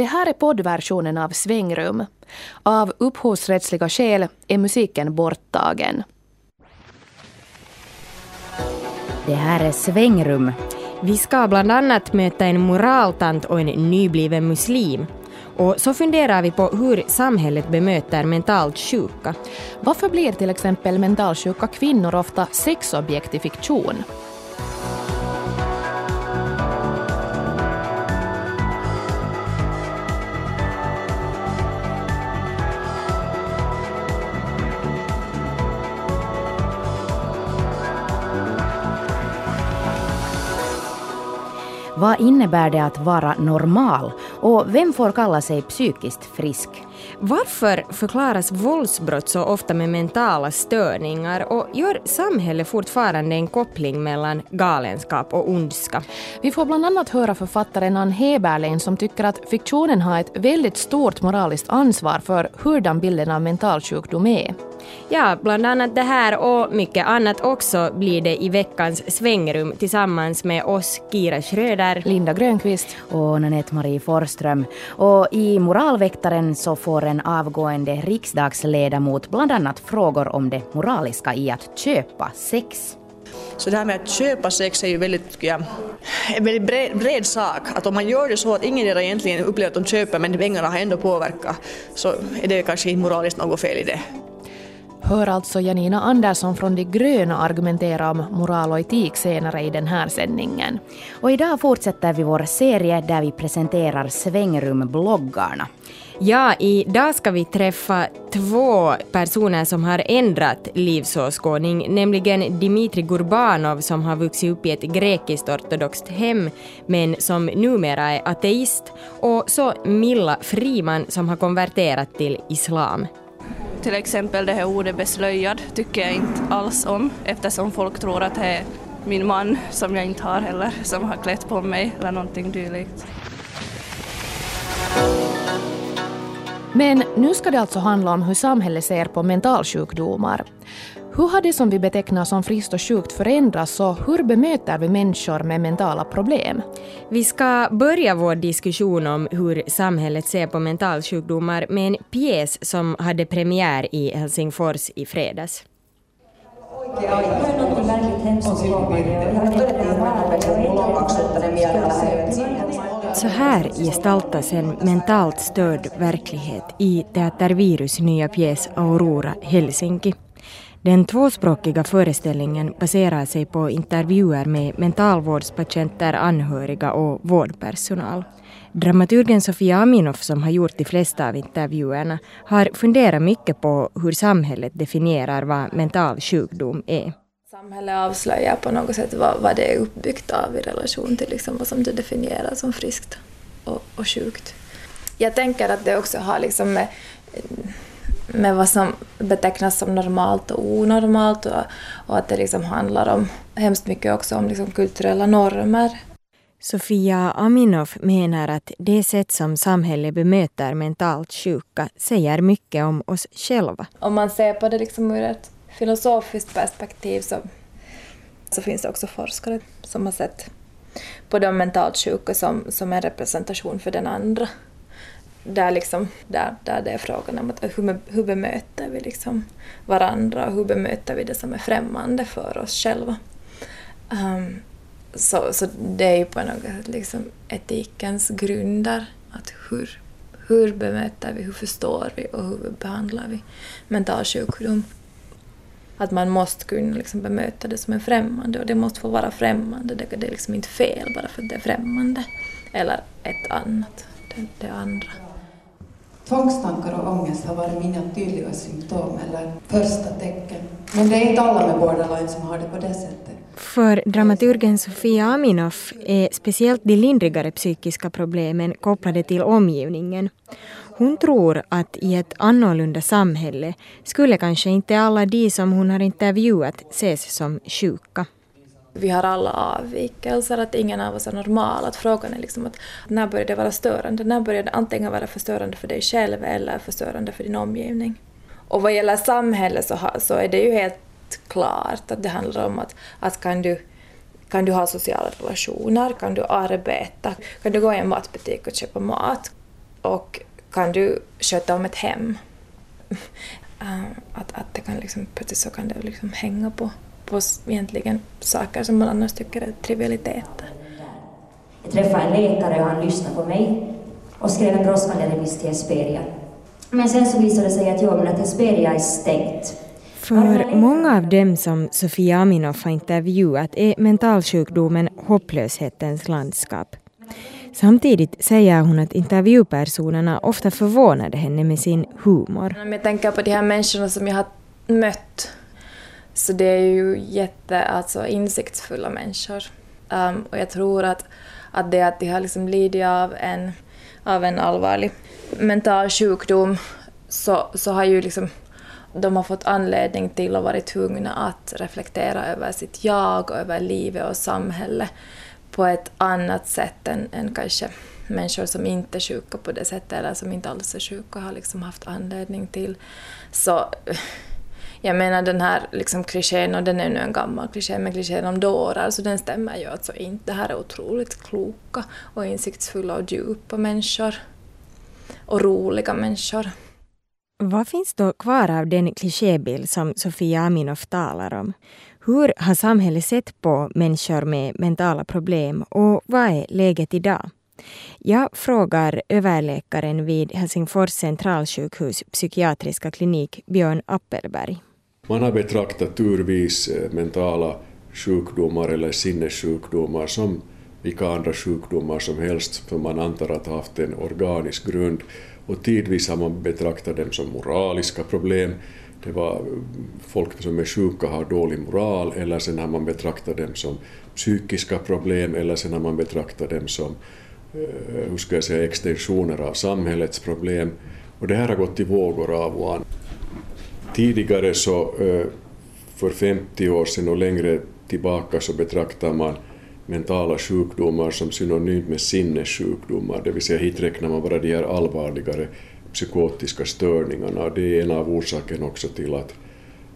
Det här är poddversionen av Svängrum. Av upphovsrättsliga skäl är musiken borttagen. Det här är Svängrum. Vi ska bland annat möta en moraltant och en nybliven muslim. Och så funderar vi på hur samhället bemöter mentalt sjuka. Varför blir till exempel mentalsjuka kvinnor ofta sexobjekt i fiktion? Vad innebär det att vara normal? Och vem får kalla sig psykiskt frisk? Varför förklaras våldsbrott så ofta med mentala störningar och gör samhället fortfarande en koppling mellan galenskap och ondska? Vi får bland annat höra författaren Ann Heberlein som tycker att fiktionen har ett väldigt stort moraliskt ansvar för hurdan bilden av mental sjukdom är. Ja, bland annat det här och mycket annat också blir det i veckans svängrum tillsammans med oss Kira Schröder, Linda Grönqvist och Nanette Marie Forström. Och i Moralväktaren så får en avgående riksdagsledamot bland annat frågor om det moraliska i att köpa sex. Så det här med att köpa sex är ju väldigt, tycker jag, en väldigt bred, bred sak. Att om man gör det så att ingen egentligen upplever att de köper men pengarna har ändå påverkat så är det kanske inte moraliskt något fel i det. Hör alltså Janina Andersson från De gröna argumentera om moral och etik senare i den här sändningen. Och idag fortsätter vi vår serie där vi presenterar Svängrum-bloggarna. Ja, idag ska vi träffa två personer som har ändrat livsåskådning, nämligen Dimitri Gurbanov som har vuxit upp i ett grekiskt ortodoxt hem men som numera är ateist och så Milla Friman som har konverterat till islam. Till exempel det här ordet beslöjad tycker jag inte alls om eftersom folk tror att det är min man som jag inte har heller som har klätt på mig eller någonting dylikt. Men nu ska det alltså handla om hur samhället ser på mentalsjukdomar. Hur har det som vi betecknar som friskt och sjukt förändrats och hur bemöter vi människor med mentala problem? Vi ska börja vår diskussion om hur samhället ser på mentalsjukdomar med en pjäs som hade premiär i Helsingfors i fredags. Så här gestaltas en mentalt störd verklighet i Teater Virus nya pjäs Aurora Helsinki. Den tvåspråkiga föreställningen baserar sig på intervjuer med mentalvårdspatienter, anhöriga och vårdpersonal. Dramaturgen Sofia Aminoff som har gjort de flesta av intervjuerna har funderat mycket på hur samhället definierar vad mental sjukdom är. Samhället avslöjar på något sätt vad, vad det är uppbyggt av i relation till liksom vad som det definierar som friskt och, och sjukt. Jag tänker att det också har liksom med, med vad som betecknas som normalt och onormalt och, och att det liksom handlar om hemskt mycket också om liksom kulturella normer. Sofia Aminoff menar att det sätt som samhället bemöter mentalt sjuka säger mycket om oss själva. Om man ser på det liksom ur ett filosofiskt perspektiv så, så finns det också forskare som har sett på de mentalt sjuka som, som en representation för den andra. Där, liksom, där, där det är frågan om att hur, hur bemöter vi liksom varandra och hur bemöter vi det som är främmande för oss själva. Um, så, så det är ju på något sätt liksom etikens grunder. Att hur, hur bemöter vi, hur förstår vi och hur behandlar vi mental sjukdom? Att man måste kunna liksom bemöta det som är främmande och det måste få vara främmande. Det, det är liksom inte fel bara för att det är främmande. Eller ett annat, det, det andra. Tvångstankar och ångest har varit mina tydliga symptom eller första tecken. Men det är inte alla med borderline som har det på det sättet. För dramaturgen Sofia Aminoff är speciellt de lindrigare psykiska problemen kopplade till omgivningen. Hon tror att i ett annorlunda samhälle skulle kanske inte alla de som hon har intervjuat ses som sjuka. Vi har alla avvikelser, att ingen av oss är normal. Att frågan är liksom att när börjar det vara störande? När börjar det antingen vara förstörande för dig själv eller förstörande för din omgivning? Och vad gäller samhället så, så är det ju helt klart att det handlar om att, att kan, du, kan du ha sociala relationer, kan du arbeta, kan du gå i en matbutik och köpa mat, Och kan du sköta om ett hem? Att, att det kan liksom, plötsligt så kan det liksom hänga på, på egentligen saker som man annars tycker är trivialiteter. Jag träffade en läkare och han lyssnade på mig och skrev en brådskande remiss till Esperia. Men sen så visade det sig att, jo, men att Esperia är stängt. För många av dem som Sofia Aminoff har intervjuat är mentalsjukdomen hopplöshetens landskap. Samtidigt säger hon att intervjupersonerna ofta förvånade henne med sin humor. Om jag tänker på de här människorna som jag har mött så det är ju jätte, alltså insiktsfulla människor. Um, och jag tror att, att det att de har liksom lidit av en, av en allvarlig mental sjukdom så, så har ju liksom de har fått anledning till och varit tvungna att reflektera över sitt jag och över livet och samhället på ett annat sätt än, än kanske människor som inte är sjuka på det sättet eller som inte alls är sjuka har liksom haft anledning till. Så jag menar den här liksom klichén, och den är nu en gammal kliché, men klichén om dårar, så den stämmer ju alltså inte. Det här är otroligt kloka och insiktsfulla och djupa människor. Och roliga människor. Vad finns då kvar av den klichébild som Sofia Aminoff talar om? Hur har samhället sett på människor med mentala problem och vad är läget idag? Jag frågar överläkaren vid Helsingfors centralsjukhus psykiatriska klinik Björn Appelberg. Man har betraktat turvis eh, mentala sjukdomar eller sinnessjukdomar som vilka andra sjukdomar som helst, för man antar att ha haft en organisk grund. Och tidvis har man betraktat dem som moraliska problem. Det var mm, folk som är sjuka har dålig moral, eller sen har man betraktat dem som psykiska problem, eller sen har man betraktat dem som eh, hur ska jag säga, extensioner av samhällets problem. Och det här har gått i vågor av och an. Tidigare så, eh, för 50 år sedan och längre tillbaka, så betraktar man mentala sjukdomar som synonymt med sinnessjukdomar, det vill säga hit räknar man bara de här allvarligare psykotiska störningarna. Det är en av orsakerna också till att,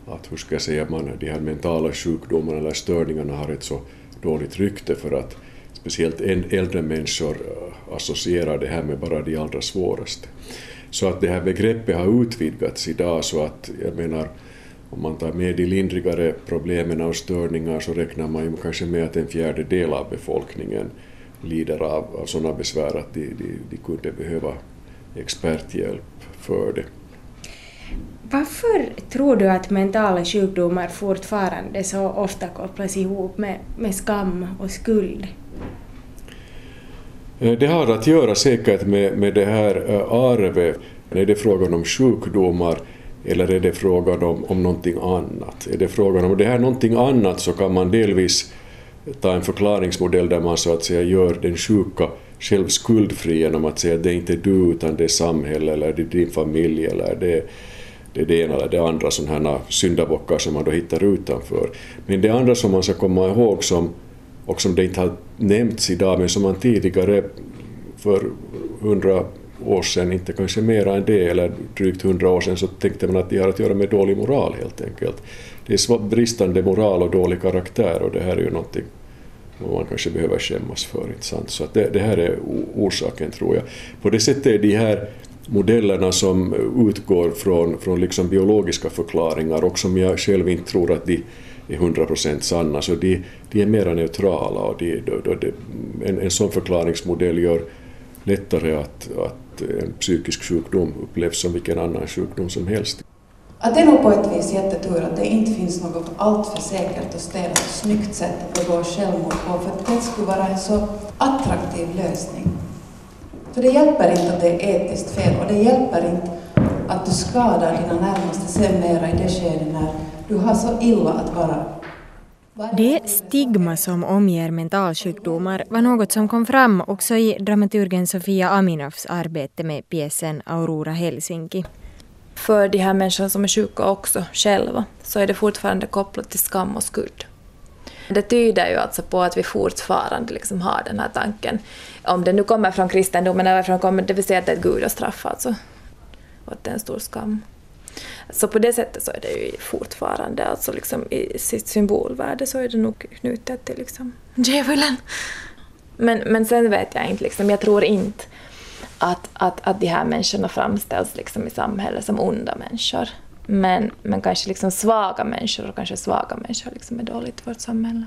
att hur ska jag säga, man, de här mentala sjukdomarna eller störningarna har ett så dåligt rykte för att speciellt äldre människor eh, associerar det här med bara de allra svåraste. Så att det här begreppet har utvidgats idag så att jag menar om man tar med de lindrigare problemen och störningar så räknar man ju kanske med att en fjärdedel av befolkningen lider av, av sådana besvär att de, de, de kunde behöva experthjälp för det. Varför tror du att mentala sjukdomar fortfarande så ofta kopplas ihop med, med skam och skuld? Eh, det har att göra säkert med, med det här eh, arvet. Är det frågan om sjukdomar eller är det frågan om, om någonting annat? Är det frågan om det här någonting annat så kan man delvis ta en förklaringsmodell där man så att säga gör den sjuka själv skuldfri genom att säga att det är inte du utan det är samhället eller det är din familj eller det, det är det ena eller det andra sådana här syndabockar som man då hittar utanför. Men det andra som man ska komma ihåg som, och som det inte har nämnts idag men som man tidigare för hundra år sedan, inte kanske mera än det, eller drygt hundra år sedan, så tänkte man att det har att göra med dålig moral helt enkelt. Det är bristande moral och dålig karaktär och det här är ju någonting som man kanske behöver skämmas för. Inte sant? Så att det, det här är orsaken tror jag. På det sättet är de här modellerna som utgår från, från liksom biologiska förklaringar och som jag själv inte tror att de är 100% sanna, så de, de är mera neutrala och de, de, de, en, en sån förklaringsmodell gör lättare att, att en psykisk sjukdom upplevs som vilken annan sjukdom som helst. Att det är nog på ett vis jättetur att det inte finns något alltför säkert och städat och snyggt sätt att begå självmord på, för att det skulle vara en så attraktiv lösning. För det hjälper inte att det är etiskt fel och det hjälper inte att du skadar dina närmaste sen mera i det skede när du har så illa att vara det stigma som omger mentalsjukdomar var något som kom fram också i dramaturgen Sofia Aminoffs arbete med pjäsen Aurora Helsinki. För de här människorna som är sjuka också själva så är det fortfarande kopplat till skam och skuld. Det tyder ju alltså på att vi fortfarande liksom har den här tanken, om det nu kommer från kristendomen eller från kommer, det vill säga att det är ett gudastraff alltså. Och att det är en stor skam. Så på det sättet så är det ju fortfarande, alltså liksom i sitt symbolvärde så är det nog knutet till liksom djävulen. Men, men sen vet jag inte, liksom, jag tror inte att, att, att de här människorna framställs liksom i samhället som onda människor. Men, men kanske liksom svaga människor och kanske svaga människor liksom är dåligt i vårt samhälle.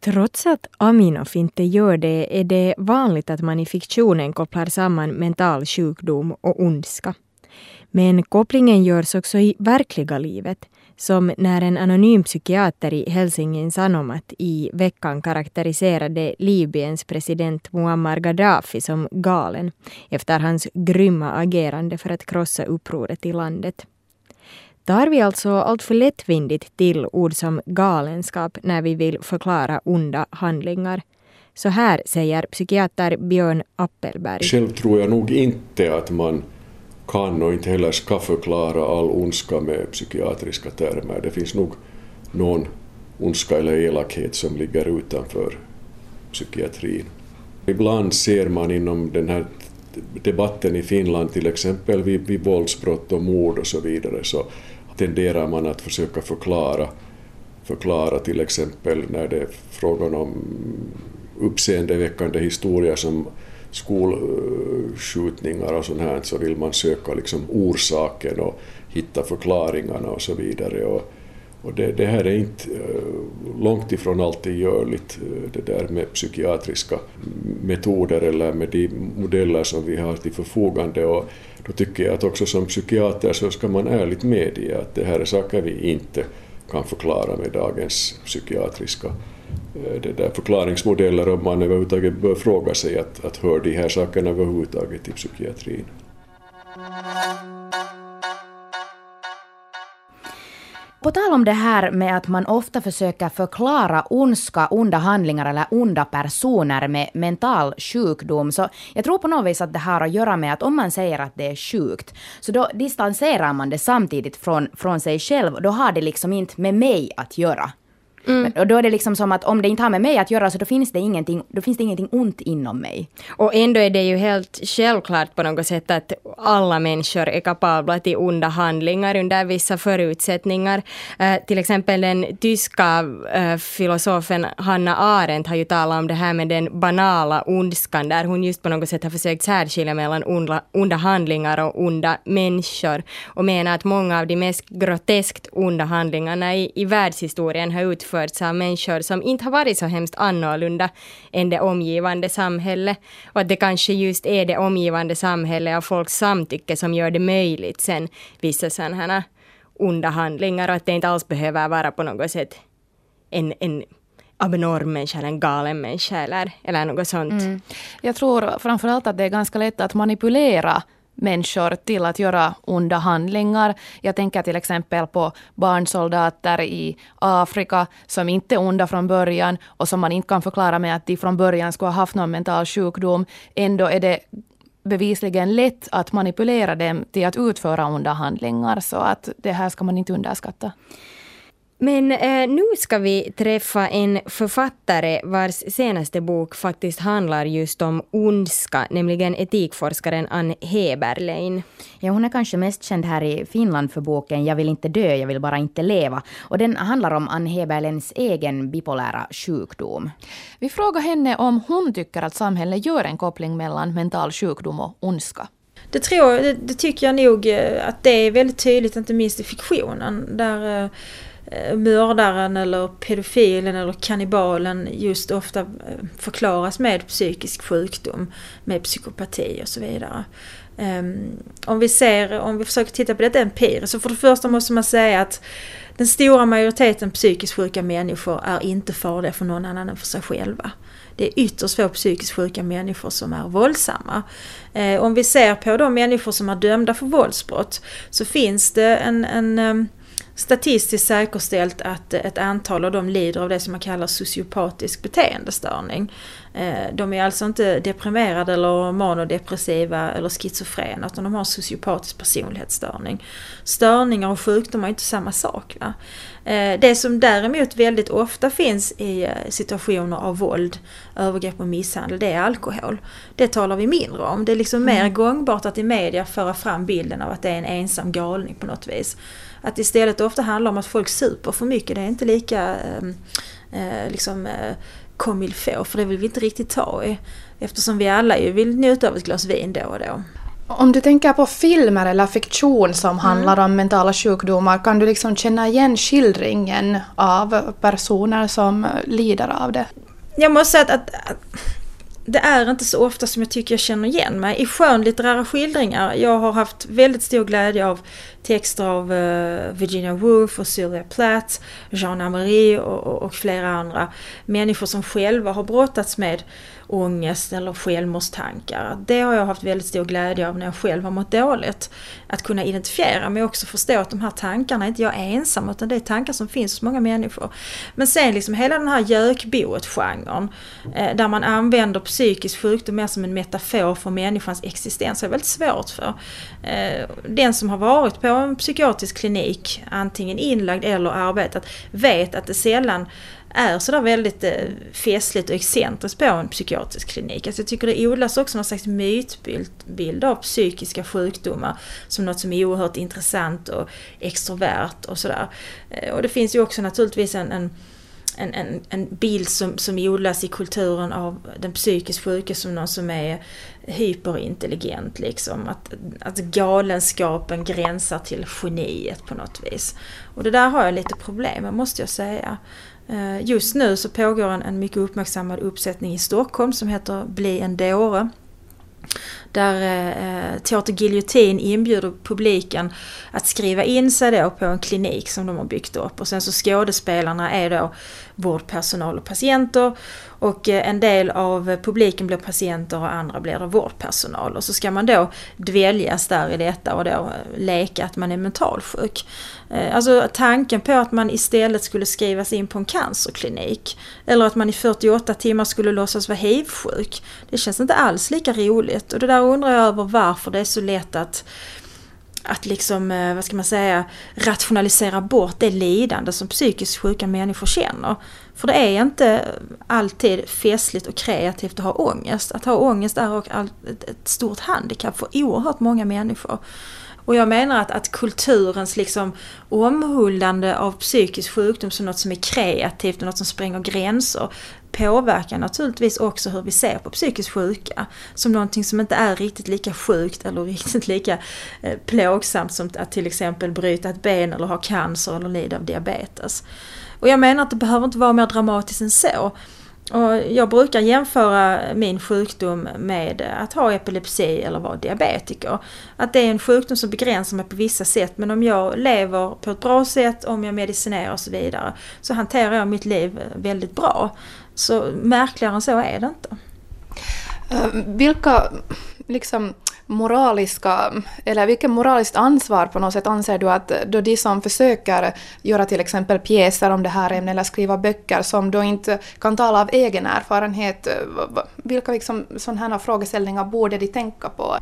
Trots att Aminoff inte gör det är det vanligt att man i fiktionen kopplar samman mental sjukdom och ondska. Men kopplingen görs också i verkliga livet, som när en anonym psykiater i Helsingin Sanomat i veckan karaktäriserade Libyens president Muammar Gaddafi som galen efter hans grymma agerande för att krossa upproret i landet. Tar vi alltså alltför lättvindigt till ord som galenskap när vi vill förklara onda handlingar? Så här säger psykiater Björn Appelberg. Själv tror jag nog inte att man kan och inte heller ska förklara all ondska med psykiatriska termer. Det finns nog någon ondska eller elakhet som ligger utanför psykiatrin. Ibland ser man inom den här debatten i Finland, till exempel vid, vid våldsbrott och mord och så vidare, så tenderar man att försöka förklara, förklara till exempel när det är frågan om uppseendeväckande historier som skolskjutningar och sånt här så vill man söka liksom orsaken och hitta förklaringarna och så vidare. Och, och det, det, här är inte eh, långt ifrån alltid görligt, eh, det där med psykiatriska metoder eller med de modeller som vi har till förfogande. Och då tycker jag att också som psykiater så ska man ärligt medge att det här är saker vi inte kan förklara med dagens psykiatriska Eh, det där förklaringsmodeller om man överhuvudtaget bör fråga sig att, att hör de här sakerna överhuvudtaget till psykiatrin. På tal om det här med att man ofta försöker förklara ondska, onda handlingar eller onda personer med mental sjukdom, så jag tror på något vis att det har att göra med att om man säger att det är sjukt, så då distanserar man det samtidigt från, från sig själv. Då har det liksom inte med mig att göra. Mm. Och då är det liksom som att om det inte har med mig att göra så då finns det ingenting, då finns det ingenting ont inom mig. Och ändå är det ju helt självklart på något sätt att alla människor är kapabla till onda handlingar under vissa förutsättningar. Uh, till exempel den tyska uh, filosofen Hanna Arendt har ju talat om det här med den banala ondskan där hon just på något sätt har försökt särskilja mellan onda, onda handlingar och onda människor och menar att många av de mest groteskt onda handlingarna i, i världshistorien har utförts utförts av människor som inte har varit så hemskt annorlunda än det omgivande samhället. Och att det kanske just är det omgivande samhället och folks samtycke som gör det möjligt sen vissa sådana här onda handlingar och att det inte alls behöver vara på något sätt en, en abnorm människa eller en galen människa eller, eller något sånt. Mm. Jag tror framförallt att det är ganska lätt att manipulera människor till att göra onda handlingar. Jag tänker till exempel på barnsoldater i Afrika som inte är onda från början och som man inte kan förklara med att de från början skulle ha haft någon mental sjukdom. Ändå är det bevisligen lätt att manipulera dem till att utföra onda handlingar. Så att det här ska man inte underskatta. Men eh, nu ska vi träffa en författare vars senaste bok faktiskt handlar just om ondska, nämligen etikforskaren Ann Heberlein. Ja, hon är kanske mest känd här i Finland för boken Jag vill inte dö, jag vill bara inte leva. Och den handlar om Ann Heberleins egen bipolära sjukdom. Vi frågar henne om hon tycker att samhället gör en koppling mellan mental sjukdom och ondska. Det, tror, det, det tycker jag nog eh, att det är väldigt tydligt, inte minst i fiktionen. Där eh, Eh, Eh, mördaren eller pedofilen eller kannibalen just ofta eh, förklaras med psykisk sjukdom, med psykopati och så vidare. Ehm, om vi ser, om vi försöker titta på detta empiriskt, så för det första måste man säga att den stora majoriteten psykiskt sjuka människor är inte farliga för någon annan än för sig själva. Det är ytterst få psykiskt sjuka människor som är våldsamma. Eh, om vi ser på de människor som är dömda för våldsbrott så finns det en, en ehm, statistiskt säkerställt att ett antal av dem lider av det som man kallar sociopatisk beteendestörning. Eh, de är alltså inte deprimerade eller manodepressiva eller schizofrena utan de har sociopatisk personlighetsstörning. Störningar och sjukdomar är inte samma sak. Va? Eh, det som däremot väldigt ofta finns i eh, situationer av våld, övergrepp och misshandel, det är alkohol. Det talar vi mindre om. Det är liksom mm. mer gångbart att i media föra fram bilden av att det är en ensam galning på något vis. Att istället ofta handlar om att folk super för mycket, det är inte lika ehm, eh, liksom, eh, comme il faut, för det vill vi inte riktigt ta i. Eftersom vi alla ju vill njuta av ett glas vin då och då. Om du tänker på filmer eller fiktion som handlar om mentala sjukdomar, kan du liksom känna igen skildringen av personer som lider av det? Jag måste säga att, att, att det är inte så ofta som jag tycker jag känner igen mig i skönlitterära skildringar. Jag har haft väldigt stor glädje av texter av eh, Virginia Woolf och Sylvia Plath, Jean Amery och, och, och, flera andra människor som själva har brottats med ångest eller självmordstankar. Det har jag haft väldigt stor glädje av när jag själv har mått dåligt. Att kunna identifiera men också förstå att de här tankarna är inte jag ensam utan det är tankar som finns hos många människor. Men sen liksom hela den här gökboet-genren eh, där man använder psykisk sjukdom mer som en metafor för människans existens är väldigt svårt för. Eh, den som har varit på en psykiatrisk klinik, antingen inlagd eller arbetat, vet att det sällan är sådär väldigt eh, festligt och excentriskt på en psykiatrisk klinik. Alltså jag tycker det odlas också någon slags mytbild av psykiska sjukdomar som något som är oerhört intressant och extrovert och sådär. Eh, och det finns ju också naturligtvis en, en en, en, en bild som, som odlas i kulturen av den psykiskt sjuke som någon som är hyperintelligent liksom. Att, att galenskapen gränsar till geniet på något vis. Och det där har jag lite problem med måste jag säga. Eh, just nu så pågår en, en mycket uppmärksammad uppsättning i Stockholm som heter Bli en dåre. Där eh, Teater Giljotin inbjuder publiken att skriva in sig då på en klinik som de har byggt upp. Och sen så skådespelarna är då vårdpersonal och patienter. Och eh, en del av publiken blir patienter och andra blir då vårdpersonal. Och så ska man då dväljas där i detta och då eh, leka att man är mentalsjuk. Eh, alltså tanken på att man istället skulle skrivas in på en cancerklinik. Eller att man i 48 timmar skulle låtsas vara hiv-sjuk. Det känns inte alls lika roligt. Och det där undrar jag över varför det är så lätt att att liksom, eh, vad ska man säga, rationalisera bort det lidande som psykiskt sjuka människor känner. För det är inte alltid festligt och kreativt att ha ångest. Att ha ångest är ett stort handikapp för oerhört många människor. Och jag menar att, att kulturens liksom omhuldande av psykisk sjukdom som något som är kreativt och något som spränger gränser påverkar naturligtvis också hur vi ser på psykiskt sjuka. Som någonting som inte är riktigt lika sjukt eller riktigt lika eh, plågsamt som att till exempel bryta ett ben eller ha cancer eller lida av diabetes. Och jag menar att det behöver inte vara mer dramatiskt än så. Och jag brukar jämföra min sjukdom med att ha epilepsi eller vara diabetiker. Att det är en sjukdom som begränsar mig på vissa sätt men om jag lever på ett bra sätt, om jag medicinerar och så vidare så hanterar jag mitt liv väldigt bra. Så märkligare än så är det inte. Eh, vilka liksom, moraliska, eller vilket moraliskt ansvar på något sätt anser du att då de som försöker göra till exempel pjäser om det här ämnet eller skriva böcker som då inte kan tala av egen erfarenhet, vilka liksom sådana här frågeställningar borde de tänka på?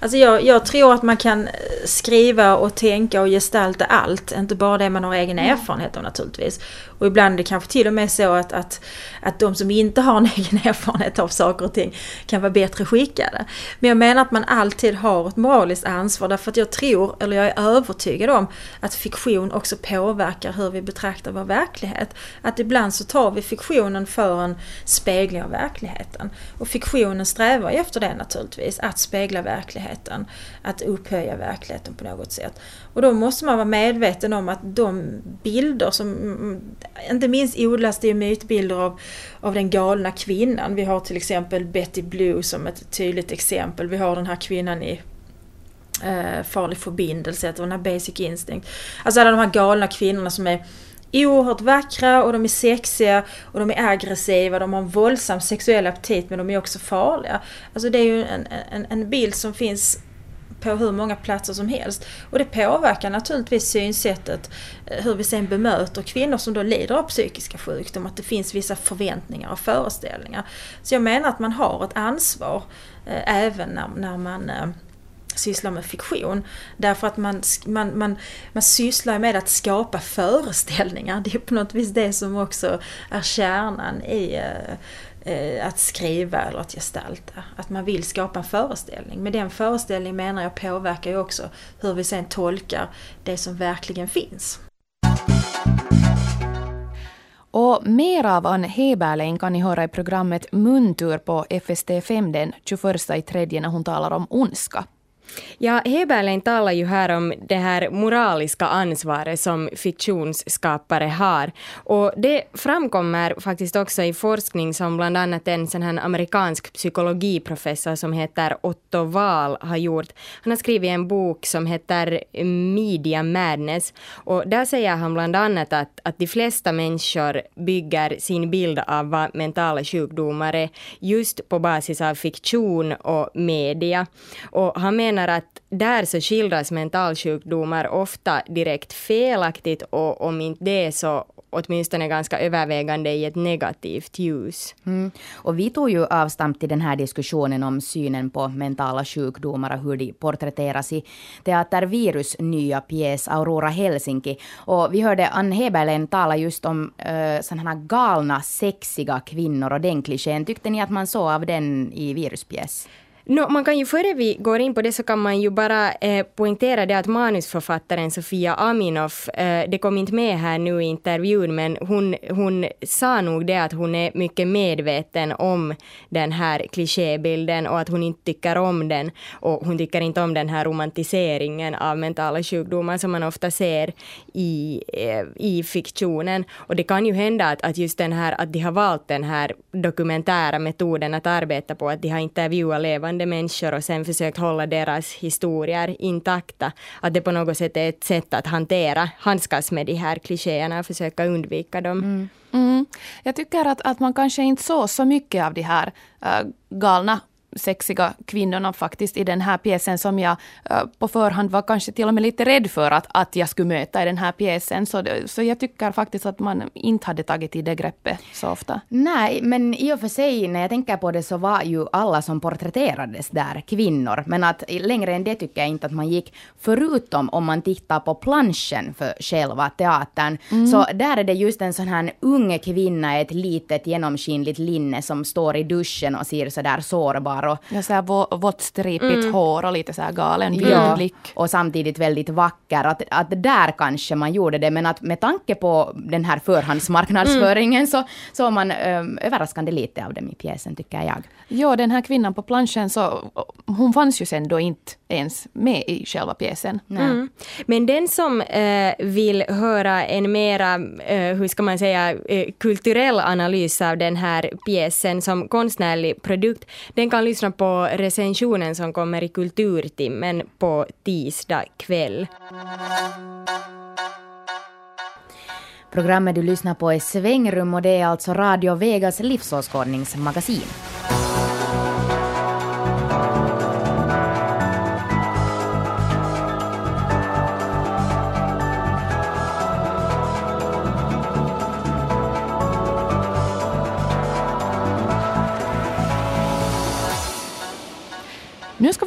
Alltså jag, jag, tror att man kan eh, skriva och tänka och gestalta allt, inte bara det man har egen mm. erfarenhet av naturligtvis. Och ibland är det kanske till och med så att, att, att de som inte har en egen erfarenhet av saker och ting kan vara bättre skickade. Men jag menar att man alltid har ett moraliskt ansvar därför att jag tror, eller jag är övertygad om, att fiktion också påverkar hur vi betraktar vår verklighet. Att ibland så tar vi fiktionen för en spegling av verkligheten. Och fiktionen strävar efter det naturligtvis, att spegla verkligheten. Att upphöja verkligheten på något sätt. Och då måste man vara medveten om att de bilder som mm, inte minst odlas det mytbilder av, av den galna kvinnan. Vi har till exempel Betty Blue som ett tydligt exempel. Vi har den här kvinnan i eh, Farlig förbindelse, den här Basic Instinct. Alltså alla de här galna kvinnorna som är oerhört vackra och de är sexiga och de är aggressiva, de har en våldsam sexuell aptit men de är också farliga. Alltså det är ju en, en, en bild som finns på hur många platser som helst. Och det påverkar naturligtvis synsättet eh, hur vi sen bemöter kvinnor som då lider av psykiska sjukdomar. Att det finns vissa förväntningar och föreställningar. Så jag menar att man har ett ansvar eh, även när, när man eh, sysslar med fiktion. Därför att man, man, man, man sysslar med att skapa föreställningar. Det är på något vis det som också är kärnan i eh, Eh, att skriva eller att gestalta. Att man vill skapa en föreställning. Men den föreställningen menar jag påverkar ju också hur vi sen tolkar det som verkligen finns. Och mer av Ann Heberlein kan ni höra i programmet Muntur på FST5 den 21 i tredje när hon talar om ondska. Ja, Heberlein talar ju här om det här moraliska ansvaret som fiktionsskapare har. Och det framkommer faktiskt också i forskning som bland annat en sån här amerikansk psykologiprofessor som heter Otto Wahl har gjort. Han har skrivit en bok som heter Media Madness och där säger han bland annat att, att de flesta människor bygger sin bild av vad mentala sjukdomar är just på basis av fiktion och media. Och han menar menar att där så skildras mentalsjukdomar ofta direkt felaktigt och om inte det så åtminstone ganska övervägande i ett negativt ljus. Mm. Och vi tog ju avstamp till den här diskussionen om synen på mentala sjukdomar och hur de porträtteras i Teater Virus nya pjäs Aurora Helsinki. Och vi hörde Ann Heberlen tala just om uh, sådana här galna, sexiga kvinnor och den klichén. Tyckte ni att man såg av den i Viruspjäs? No, man kan ju före vi går in på det så kan man ju bara eh, poängtera det att manusförfattaren Sofia Aminoff, eh, det kom inte med här nu i intervjun, men hon, hon sa nog det att hon är mycket medveten om den här klichébilden och att hon inte tycker om den. Och hon tycker inte om den här romantiseringen av mentala sjukdomar som man ofta ser i, eh, i fiktionen. Och det kan ju hända att, att just den här, att de har valt den här dokumentära metoden att arbeta på, att de har intervjuat levande levande människor och sen försökt hålla deras historier intakta. Att det på något sätt är ett sätt att hantera, handskas med de här klichéerna och försöka undvika dem. Mm. Mm. Jag tycker att, att man kanske inte såg så mycket av de här äh, galna sexiga kvinnorna faktiskt i den här pjäsen som jag uh, på förhand var kanske till och med lite rädd för att, att jag skulle möta i den här pjäsen. Så, så jag tycker faktiskt att man inte hade tagit i det greppet så ofta. Nej, men i och för sig när jag tänker på det så var ju alla som porträtterades där kvinnor. Men att längre än det tycker jag inte att man gick. Förutom om man tittar på planschen för själva teatern. Mm. Så där är det just en sån här ung kvinna i ett litet genomskinligt linne som står i duschen och ser sådär sårbar och... Ja, så här vått stripigt mm. hår och lite så här galen ja, blick. Och samtidigt väldigt vacker. Att, att där kanske man gjorde det, men att med tanke på den här förhandsmarknadsföringen mm. så såg man um, överraskande lite av dem i pjäsen, tycker jag. Ja, den här kvinnan på planschen, så, hon fanns ju sen då inte ens med i själva pjäsen. Mm. Men den som eh, vill höra en mera, eh, hur ska man säga, eh, kulturell analys av den här pjäsen som konstnärlig produkt, den kan lyssna på recensionen som kommer i Kulturtimmen på tisdag kväll. Programmet du lyssnar på är Svängrum och det är alltså Radio Vegas livsåskådningsmagasin.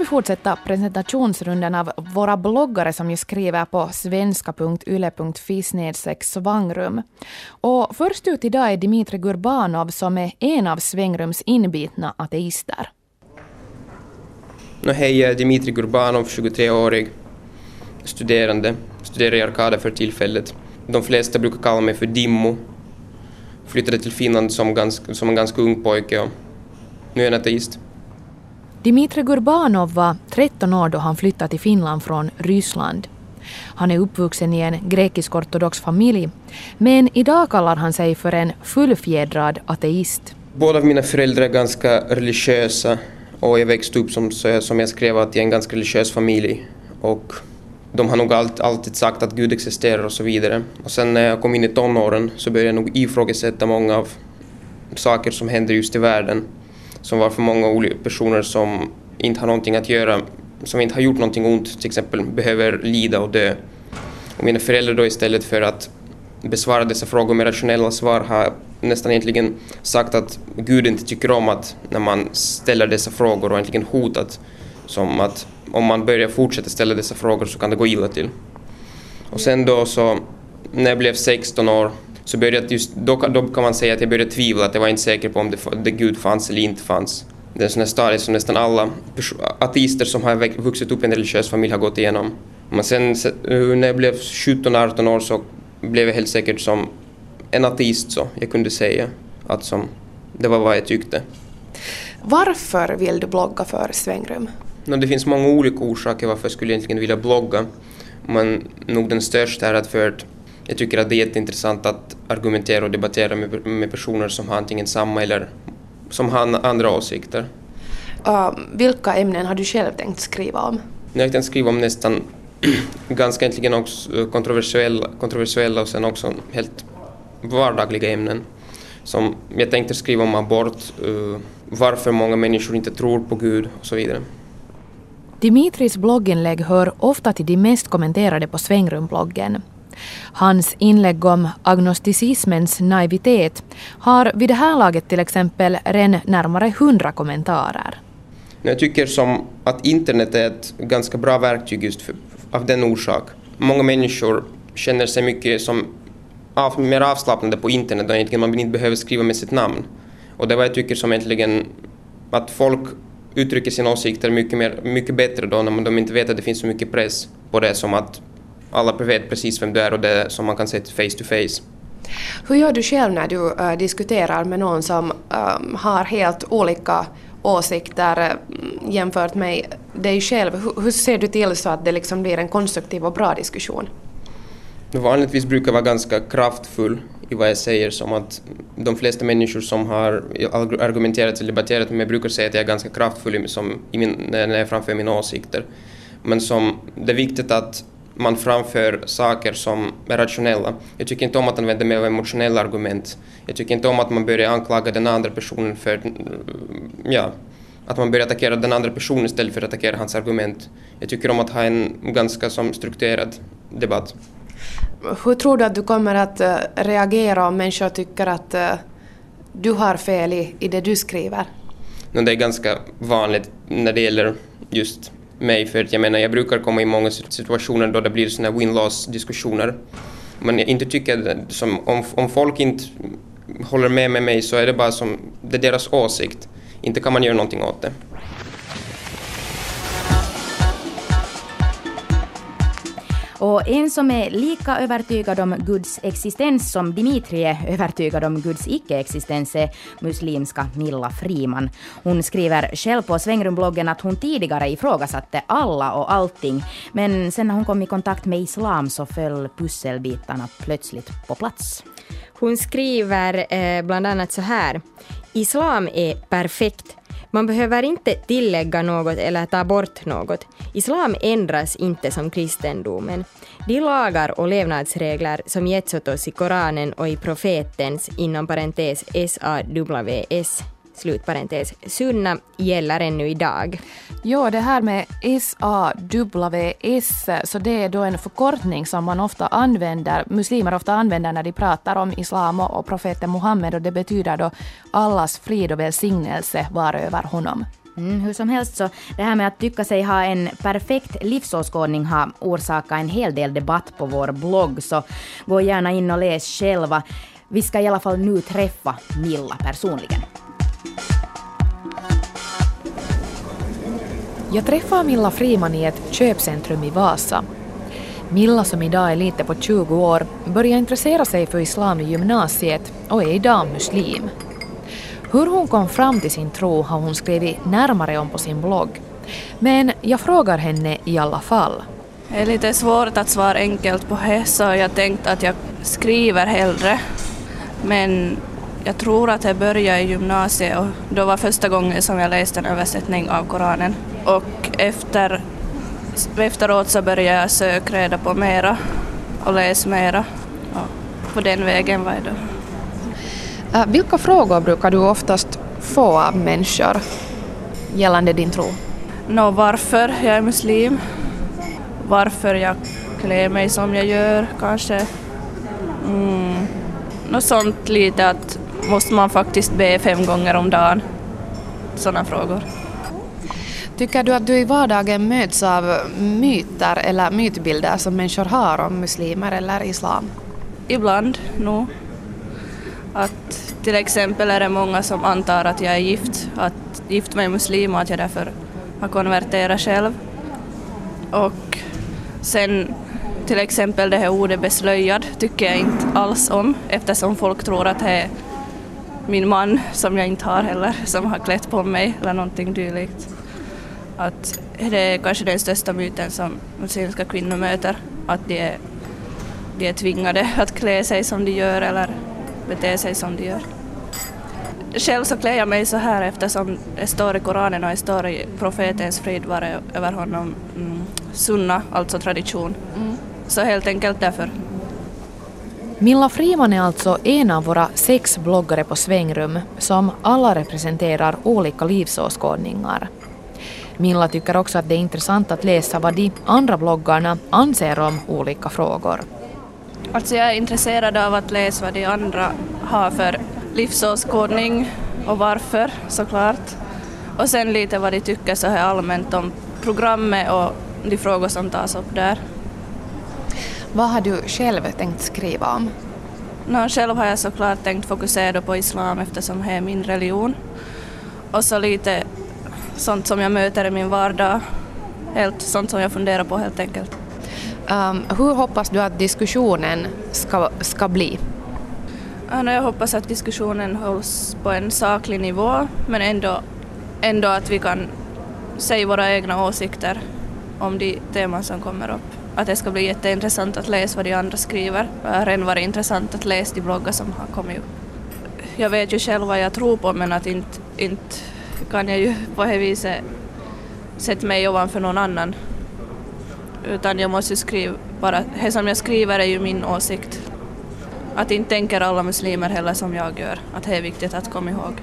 Fortsätta presentationsrundan av våra bloggare som ju skriver på svenska.yle.fi svangrum. Och först ut idag är Dimitri Gurbanov som är en av svängrums inbitna ateister. No, hej, jag är Dimitri Gurbanov, 23-årig, studerande, studerar i Arkada för tillfället. De flesta brukar kalla mig för Dimmo. Flyttade till Finland som, ganska, som en ganska ung pojke och nu är jag en ateist. Dimitri Gurbanov var 13 år då han flyttade till Finland från Ryssland. Han är uppvuxen i en grekisk-ortodox familj, men idag kallar han sig för en fullfjädrad ateist. Båda mina föräldrar är ganska religiösa och jag växte upp som, som jag skrev att i en ganska religiös familj. Och de har nog allt, alltid sagt att Gud existerar och så vidare. Och sen när jag kom in i tonåren så började jag nog ifrågasätta många av saker som händer just i världen som var för många olika personer som inte har någonting att göra, som inte har gjort någonting ont, till exempel behöver lida och dö. Och mina föräldrar då istället för att besvara dessa frågor med rationella svar har nästan egentligen sagt att Gud inte tycker om att när man ställer dessa frågor och egentligen hotat som att om man börjar fortsätta ställa dessa frågor så kan det gå illa till. Och sen då så när jag blev 16 år så började just, då, då kan man säga att jag började tvivla, att jag var inte säker på om det, det Gud fanns eller inte fanns. Det är en sån här stadie som nästan alla ateister som har vuxit upp i en religiös familj har gått igenom. Men sen när jag blev 17-18 år så blev jag helt säkert som en ateist så, jag kunde säga att som, det var vad jag tyckte. Varför vill du blogga för Svängrum? No, det finns många olika orsaker varför jag skulle egentligen vilja blogga. Men nog den största är att för att jag tycker att det är jätteintressant att argumentera och debattera med, med personer som har antingen samma eller som har andra åsikter. Uh, vilka ämnen har du själv tänkt skriva om? Jag har tänkt skriva om nästan ganska egentligen också kontroversiella, kontroversiella och sen också helt vardagliga ämnen. Som jag tänkte skriva om abort, uh, varför många människor inte tror på Gud och så vidare. Dimitris blogginlägg hör ofta till de mest kommenterade på Svängrumbloggen. Hans inlägg om agnosticismens naivitet har vid det här laget till exempel redan närmare hundra kommentarer. Jag tycker som att internet är ett ganska bra verktyg just för, av den orsak. Många människor känner sig mycket som av, mer avslappnade på internet och egentligen man inte behöver skriva med sitt namn. Och det är vad jag tycker som egentligen att folk uttrycker sina åsikter mycket, mer, mycket bättre då när de inte vet att det finns så mycket press på det som att alla vet precis vem du är och det som man kan se face to face. Hur gör du själv när du uh, diskuterar med någon som um, har helt olika åsikter uh, jämfört med dig själv? Hur, hur, ser du till så att det liksom blir en konstruktiv och bra diskussion? Vanligtvis brukar jag vara ganska kraftfull i vad jag säger som att de flesta människor som har argumenterat eller debatterat med mig brukar säga att jag är ganska kraftfull som min, när jag framför mina åsikter. Men som, det är viktigt att man framför saker som är rationella. Jag tycker inte om att använda mig av emotionella argument. Jag tycker inte om att man börjar anklaga den andra personen för, ja, att man börjar attackera den andra personen istället för att attackera hans argument. Jag tycker om att ha en ganska som strukturerad debatt. Hur tror du att du kommer att uh, reagera om människor tycker att uh, du har fel i, i det du skriver? Det är ganska vanligt när det gäller just mig för att jag menar jag brukar komma i många situationer då det blir såna win-loss diskussioner. Men jag inte tycker som om, om folk inte håller med med mig så är det bara som det är deras åsikt. Inte kan man göra någonting åt det. Och en som är lika övertygad om Guds existens som Dimitri är övertygad om Guds icke-existens är muslimska Milla Friman. Hon skriver själv på Svängrumbloggen att hon tidigare ifrågasatte alla och allting, men sen när hon kom i kontakt med islam så föll pusselbitarna plötsligt på plats. Hon skriver eh, bland annat så här. Islam är perfekt man behöver inte tillägga något eller ta bort något. Islam ändras inte som kristendomen. De lagar och levnadsregler som getts åt oss i Koranen och i profetens, inom parentes SAWS, slutparentes, sunna gäller ännu idag. Ja, det här med SAWS, så det är då en förkortning som man ofta använder, muslimer ofta använder när de pratar om islam och profeten Muhammed och det betyder då allas frid och välsignelse var över honom. Mm, hur som helst så, det här med att tycka sig ha en perfekt livsåskådning har orsakat en hel del debatt på vår blogg, så gå gärna in och läs själva. Vi ska i alla fall nu träffa Milla personligen. Jag träffar Milla Friman i ett köpcentrum i Vasa. Milla som idag är lite på 20 år började intressera sig för islam i gymnasiet och är idag muslim. Hur hon kom fram till sin tro har hon skrivit närmare om på sin blogg. Men jag frågar henne i alla fall. Det är lite svårt att svara enkelt på det så jag tänkte att jag skriver hellre. Men jag tror att jag började i gymnasiet och då var första gången som jag läste en översättning av Koranen. Och efter, efteråt så började jag söka reda på mera och läsa mera. Och på den vägen var jag då. Äh, vilka frågor brukar du oftast få av människor gällande din tro? Nå, varför jag är muslim, varför jag klär mig som jag gör kanske. Mm. Något sånt lite att måste man faktiskt be fem gånger om dagen? Sådana frågor. Tycker du att du i vardagen möts av myter eller mytbilder som människor har om muslimer eller islam? Ibland, nog. Att till exempel är det många som antar att jag är gift, att gift med muslim och att jag därför har konverterat själv. Och sen Till exempel det här ordet beslöjad tycker jag inte alls om eftersom folk tror att det är min man, som jag inte har heller, som har klätt på mig eller någonting dylikt. Att det är kanske den största myten som muslimska kvinnor möter, att de är, de är tvingade att klä sig som de gör eller bete sig som de gör. Själv så klär jag mig så här eftersom det står i Koranen och det står i profetens frid vare över honom mm, sunna, alltså tradition. Mm. Så helt enkelt därför. Milla Friman är alltså en av våra sex bloggare på Svängrum som alla representerar olika livsåskådningar. Milla tycker också att det är intressant att läsa vad de andra bloggarna anser om olika frågor. Alltså jag är intresserad av att läsa vad de andra har för livsåskådning och varför såklart. Och sen lite vad de tycker så här allmänt om programmet och de frågor som tas upp där. Vad har du själv tänkt skriva om? No, själv har jag såklart tänkt fokusera på islam eftersom det är min religion. Och så lite sånt som jag möter i min vardag. Helt sånt som jag funderar på helt enkelt. Um, hur hoppas du att diskussionen ska, ska bli? Ja, jag hoppas att diskussionen hålls på en saklig nivå men ändå, ändå att vi kan säga våra egna åsikter om de teman som kommer upp. Att det ska bli jätteintressant att läsa vad de andra skriver. Det har redan varit intressant att läsa de bloggar som har kommit upp. Jag vet ju själv vad jag tror på men att inte, inte kan jag ju på det viset sätta mig ovanför någon annan. Utan jag måste ju skriva bara, det som jag skriver är ju min åsikt. Att inte tänker alla muslimer heller som jag gör, att det är viktigt att komma ihåg.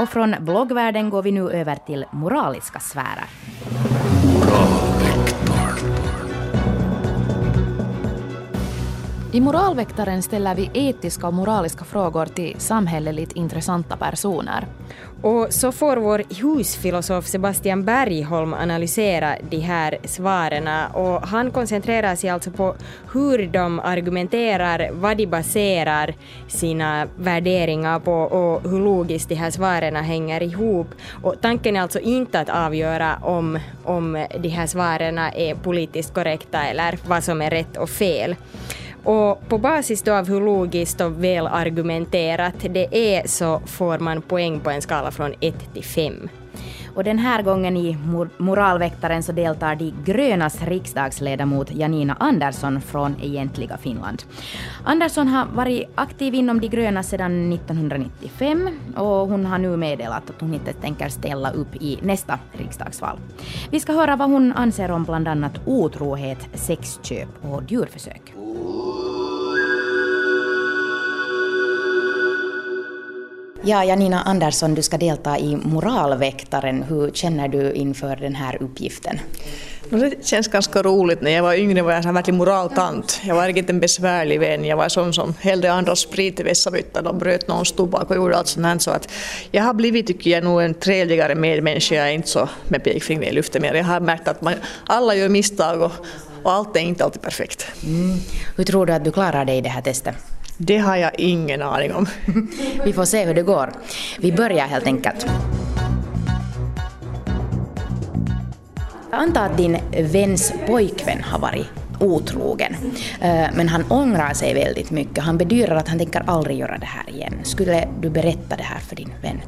Och från bloggvärlden går vi nu över till moraliska sfärer. I Moralväktaren ställer vi etiska och moraliska frågor till samhälleligt intressanta personer. Och så får vår husfilosof Sebastian Bergholm analysera de här svaren och han koncentrerar sig alltså på hur de argumenterar, vad de baserar sina värderingar på och hur logiskt de här svaren hänger ihop. Och tanken är alltså inte att avgöra om, om de här svaren är politiskt korrekta eller vad som är rätt och fel. Och på basis då av hur logiskt och väl argumenterat det är så får man poäng på en skala från 1 till 5. Och den här gången i Moralväktaren så deltar de grönas riksdagsledamot Janina Andersson från egentliga Finland. Andersson har varit aktiv inom de gröna sedan 1995 och hon har nu meddelat att hon inte tänker ställa upp i nästa riksdagsval. Vi ska höra vad hon anser om bland annat otrohet, sexköp och djurförsök. Ja, Janina Andersson, du ska delta i Moralväktaren. Hur känner du inför den här uppgiften? Det känns ganska roligt. När jag var yngre var jag en verklig moraltant. Jag var riktigt en besvärlig vän. Jag var sån som hällde andra sprit i vässamyttan och bröt någons tobak och gjorde allt sånt här. Så att jag har blivit, tycker jag, nog en trevligare medmänniska. Jag är inte så med pekfingret i luften mer. Jag har märkt att man, alla gör misstag och, och allt är inte alltid perfekt. Mm. Hur tror du att du klarar dig i det här testet? Det har jag ingen aning om. Vi får se hur det går. Vi börjar helt enkelt. Anta att din väns pojkvän har varit otrogen. Eh, men han ångrar sig väldigt mycket. Han bedyrar att han tänker aldrig göra det här igen. Skulle du berätta det här för din vän?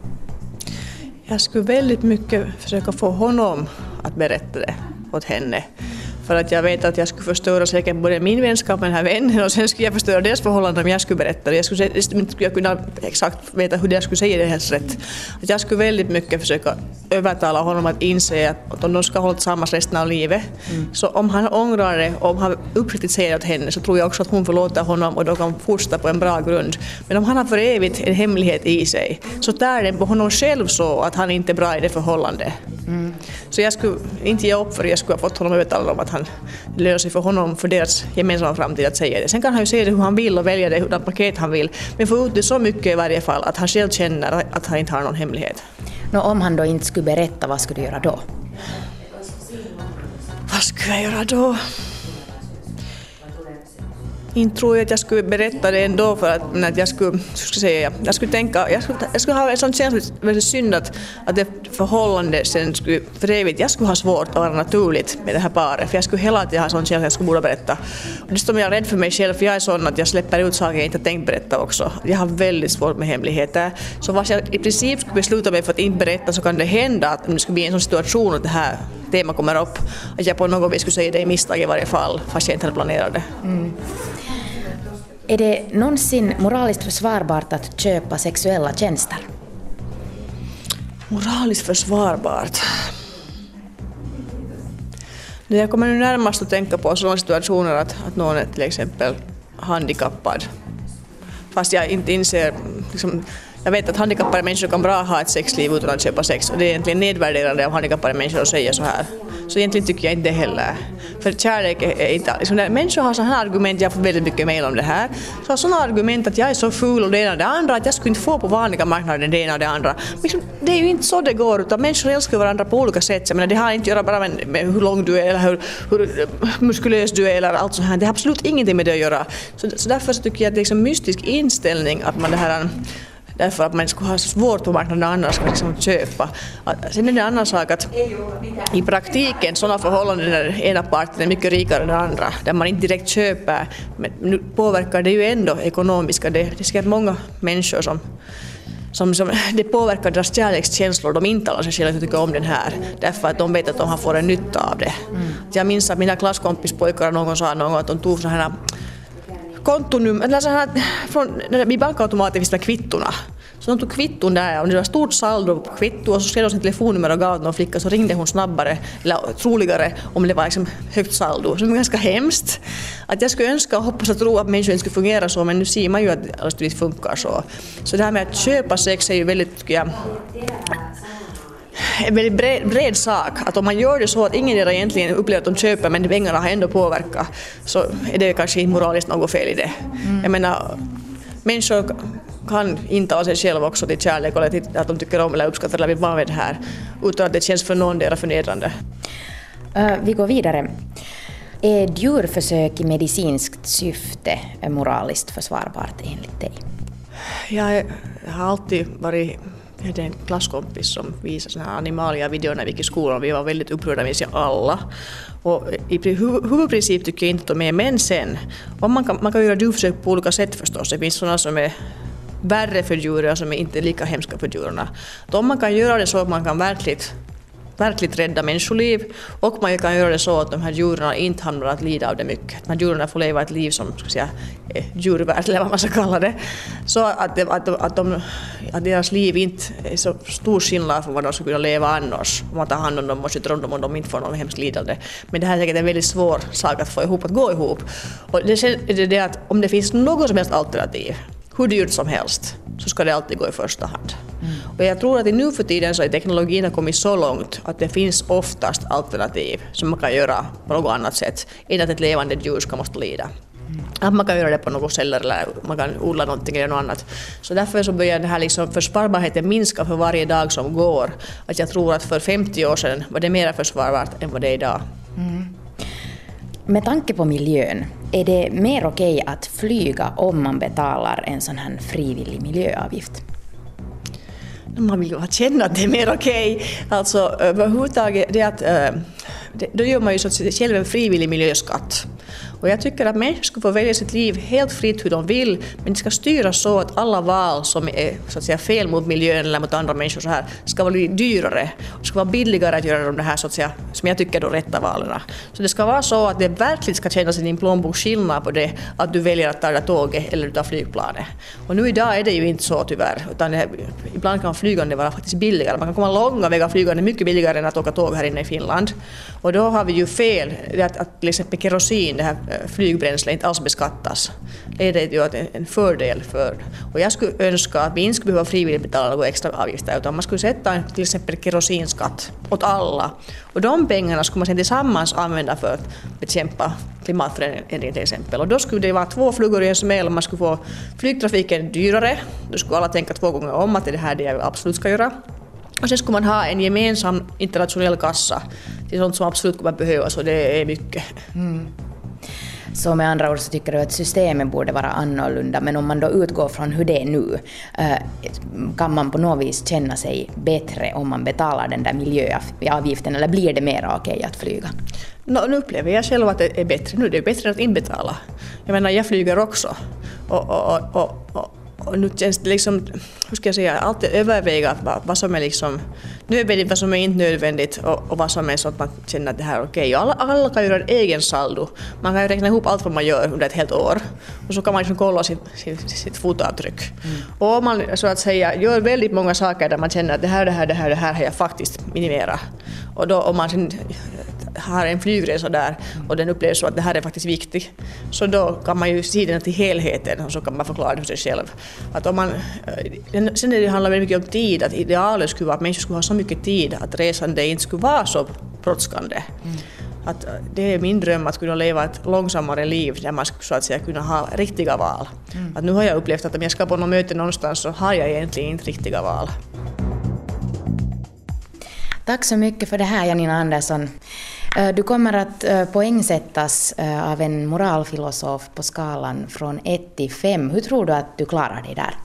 Jag skulle väldigt mycket försöka få honom att berätta det åt henne. För att jag vet att jag skulle förstöra säkert både min vänskap med den här vännen och sen skulle jag förstöra deras förhållanden om jag skulle berätta det. Jag skulle, inte jag kunna exakt veta hur jag skulle säga det helt rätt. Att jag skulle väldigt mycket försöka övertala honom att inse att om de ska hålla tillsammans resten av livet, mm. så om han ångrar det och om han uppriktigt säger det åt henne så tror jag också att hon förlåter honom och de kan fortsätta på en bra grund. Men om han har för evigt en hemlighet i sig så tär den på honom själv så att han inte är bra i det förhållandet. Mm. Så jag skulle inte ge upp för jag skulle ha fått honom att övertala om att han löser sig för honom för deras gemensamma framtid att säga det. Sen kan han ju säga det hur han vill och välja det, hurdant paket han vill. Men få ut det så mycket i varje fall att han själv känner att han inte har någon hemlighet. Nå, om han då inte skulle berätta, vad skulle du göra då? Vad skulle jag göra då? Inte tror jag att jag skulle berätta det ändå för att, att jag skulle, skulle säga, jag skulle tänka, jag skulle, jag skulle ha en sån känsla, väldigt synd att, att det förhållande sen skulle för evigt, jag skulle ha svårt att vara naturligt med det här paret för jag skulle hela tiden ha sån känsla att jag skulle borde berätta. Och dessutom är jag rädd för mig själv för jag är sån att jag släpper ut saker jag inte tänkt berätta också. Jag har väldigt svårt med hemligheter. Så vad jag i princip skulle besluta mig för att inte berätta så kan det hända att det skulle bli en sån situation att det här temat kommer upp, att jag på något vis skulle säga det i misstag i varje fall fast jag inte hade planerat det. Mm. Är det någonsin moraliskt försvarbart att köpa sexuella tjänster? Moraliskt försvarbart? Jag kommer nu närmast att tänka på sådana situationer att, att någon är till exempel handikappad. Fast jag inte inser liksom, jag vet att handikappade människor kan bra ha ett sexliv utan att köpa sex och det är egentligen nedvärderande av handikappade människor att säga så här. Så egentligen tycker jag inte det heller. För kärlek är inte... Liksom när människor har sådana här argument, jag får väldigt mycket mejl om det här, så har sådana argument att jag är så ful och det ena och det andra att jag skulle inte få på vanliga marknaden det ena och det andra. Liksom, det är ju inte så det går utan människor älskar varandra på olika sätt. Jag menar, det har inte att göra bara med, med hur lång du är eller hur, hur muskulös du är eller allt sånt här. Det har absolut ingenting med det att göra. Så, så därför så tycker jag att det är liksom en mystisk inställning att man det här därför att man skulle ha svårt på marknaden annars att liksom köpa. Sen är det en annan sak att i praktiken sådana förhållanden där ena parten är mycket rikare än den andra, där man inte direkt köper, men nu påverkar det ju ändå ekonomiska. Det, det är säkert många människor som som, som, det påverkar deras kärlekskänslor. De intalar sig själva att de tycker om den här därför att de vet att de har fått en nytta av det. Mm. Jag minns att mina klasskompispojkar någon sa någon att de tog sådana här kontonummer, eller så här, från, vid bankautomaten finns det kvittona. Så de tog kvitton där och det var stort saldo på kvitto och så skrev de sitt telefonnummer och gav någon flicka så ringde hon snabbare, eller troligare, om det var liksom högt saldo. Så det var ganska hemskt. Att jag skulle önska och hoppas och tro att människor inte skulle fungera så men nu ser man ju att allt inte funkar så. Så det här med att köpa sex är ju väldigt, tycker jag, en väldigt bred, bred, sak. Att om man gör det så att ingen egentligen upplever att de köper men pengarna har ändå påverkat så är det kanske inte moraliskt något fel i det. Mm. Jag menar, människor kan intala sig själva också till kärlek eller till att de tycker om eller uppskattar eller vill vara med det här utan att det känns för någon del förnedrande. Uh, vi går vidare. Är djurförsök i medicinskt syfte moraliskt försvarbart enligt dig? Jag har alltid varit hade en klasskompis som visade såna här animalia-videor när vi gick i skolan vi var väldigt upprörda, minns jag alla. Och i huvudprincip tycker jag inte att de är men sen, Och man kan, man kan göra djurförsök på olika sätt förstås. Det finns sådana som är värre för djuren och som är inte lika hemska för djuren. Om man kan göra det så att man kan verkligen verkligt rädda människoliv och man kan göra det så att de här djuren inte hamnar att lida av det mycket. De här djuren får leva ett liv som ska säga, eh, djurvärd eller vad man ska kalla det. Så att, de, att, att, de, att deras liv inte är så stor skillnad från vad de skulle kunna leva annars. Om man tar hand om dem och sköter om dem och de inte får något hemskt lidande. Men det här är säkert en väldigt svår sak att få ihop, att gå ihop. Och det är det att om det finns något som helst alternativ hur dyrt som helst så ska det alltid gå i första hand. Mm. Och jag tror att i nu för tiden så är teknologin kommit så långt att det finns oftast alternativ som man kan göra på något annat sätt än att ett levande djur ska måste lida. Mm. Att man kan göra det på något celler eller man kan odla någonting eller något annat. Så därför så börjar den här liksom försvarbarheten minska för varje dag som går. Att jag tror att för 50 år sedan var det mer försvarbart än vad det är idag. Mm. Med tanke på miljön, är det mer okej att flyga om man betalar en sån här frivillig miljöavgift? Man vill ju känna att det är mer okej. Okay. Alltså eh, överhuvudtaget, det att, eh, det, då gör man ju så att själv en frivillig miljöskatt. Och jag tycker att människor ska få välja sitt liv helt fritt hur de vill, men det ska styras så att alla val som är så att säga, fel mot miljön eller mot andra människor så här, ska bli dyrare. Det ska vara billigare att göra de här, så att säga, som jag tycker, de rätta valen. Så det ska vara så att det verkligen ska kännas i din plånbok skillnad på det att du väljer att ta tåget eller du tar flygplanet. Och nu idag är det ju inte så tyvärr, utan det, ibland kan flygande vara faktiskt billigare. Man kan komma långa vägar flygande mycket billigare än att åka tåg här inne i Finland. Och då har vi ju fel, att, att till exempel kerosin, det här eh, flygbränslet, inte alls beskattas. Det är ju en fördel för... Och jag skulle önska att vi inte skulle behöva frivilligt betala några extra avgifter utan man skulle sätta en till exempel kerosinskatt åt alla. Och de pengarna skulle man sedan tillsammans använda för att bekämpa klimatförändring till exempel. Och då skulle det vara två flugor i en smäll. Man skulle få flygtrafiken dyrare. Då skulle alla tänka två gånger om att det är det här det jag absolut ska göra. Och sen skulle man ha en gemensam internationell kassa till sånt som absolut kommer behövas och det är mycket. Mm. Så med andra ord så tycker du att systemet borde vara annorlunda, men om man då utgår från hur det är nu, eh, kan man på något vis känna sig bättre om man betalar den där miljöavgiften, eller blir det mer okej att flyga? No, nu upplever jag själv att det är bättre nu. Det är bättre att inbetala. Jag menar, jag flyger också. Och, och, och, och, och nu känns det liksom, hur ska jag säga, alltid överväga vad, vad som är liksom nödvändigt, vad som är inte nödvändigt och, och vad som är så att man känner att det här är okej. Okay. Alla, alla kan göra en egen saldo. Man kan ju räkna ihop allt vad man gör under ett helt år och så kan man liksom kolla sitt, sitt, sitt fotavtryck. Mm. Och om man så att säga gör väldigt många saker där man känner att det här, det här, det här, det här har jag faktiskt minimerat. Och då om man sen har en flygresa där och den upplevs så att det här är faktiskt viktigt, så då kan man ju se den till helheten och så kan man förklara det för sig själv. Att om man, eh, sen det handlar det mycket om tid, att idealet skulle vara att människor skulle ha så mycket tid att resande inte skulle vara så brådskande. Mm. Att eh, det är min dröm att kunna leva ett långsammare liv där man så att säga kunna ha riktiga val. Mm. Att nu har jag upplevt att om jag ska på något möte någonstans så har jag egentligen inte riktiga val. Tack så mycket för det här Janina Andersson. Eh, du kommer att eh, poängsättas av en moralfilosof på skalan från 1 till 5. Hur tror du att du klarar dig där?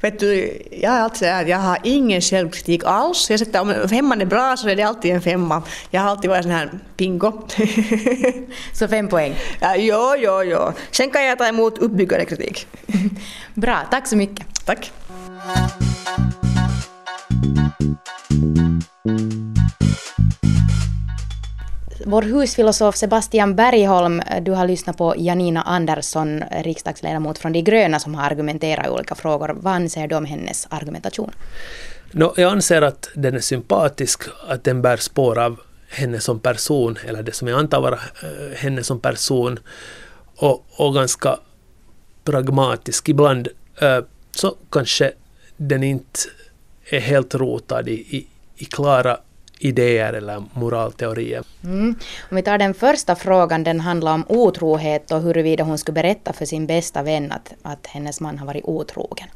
Vet du, jag är alltid jag har ingen självkritik alls. Jag sätter, om femman är bra så är det alltid en femma. Jag har alltid varit sån här pingo. så fem poäng? Ja, jo, jo, jo. Sen kan jag ta emot uppbyggande kritik. bra, tack så mycket. Tack. Vår husfilosof Sebastian Bergholm, du har lyssnat på Janina Andersson, riksdagsledamot från De gröna, som har argumenterat i olika frågor. Vad anser du om hennes argumentation? No, jag anser att den är sympatisk, att den bär spår av henne som person, eller det som jag antar vara eh, henne som person, och, och ganska pragmatisk. Ibland eh, så kanske den inte är helt rotad i, i, i klara idéer eller moralteorier. Mm. Om vi tar den första frågan, den handlar om otrohet och huruvida hon skulle berätta för sin bästa vän att, att hennes man har varit otrogen.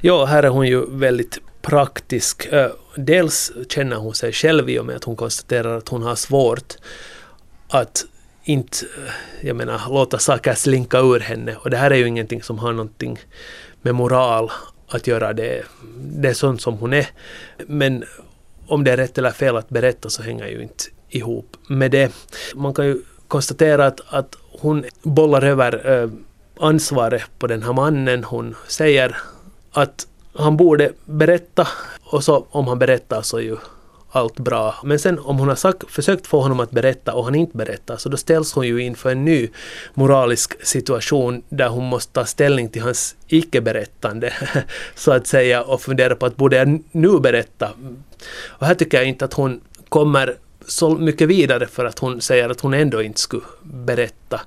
Ja, här är hon ju väldigt praktisk. Dels känner hon sig själv i och med att hon konstaterar att hon har svårt att inte, jag menar, låta saker slinka ur henne. Och det här är ju ingenting som har någonting med moral att göra. Det, det är sånt som hon är. Men om det är rätt eller fel att berätta så hänger ju inte ihop med det. Man kan ju konstatera att, att hon bollar över eh, ansvaret på den här mannen. Hon säger att han borde berätta och så om han berättar så är ju allt bra. Men sen om hon har sagt, försökt få honom att berätta och han inte berättar så då ställs hon ju inför en ny moralisk situation där hon måste ta ställning till hans icke-berättande så att säga och fundera på att borde jag nu berätta? Och här tycker jag inte att hon kommer så mycket vidare för att hon säger att hon ändå inte skulle berätta.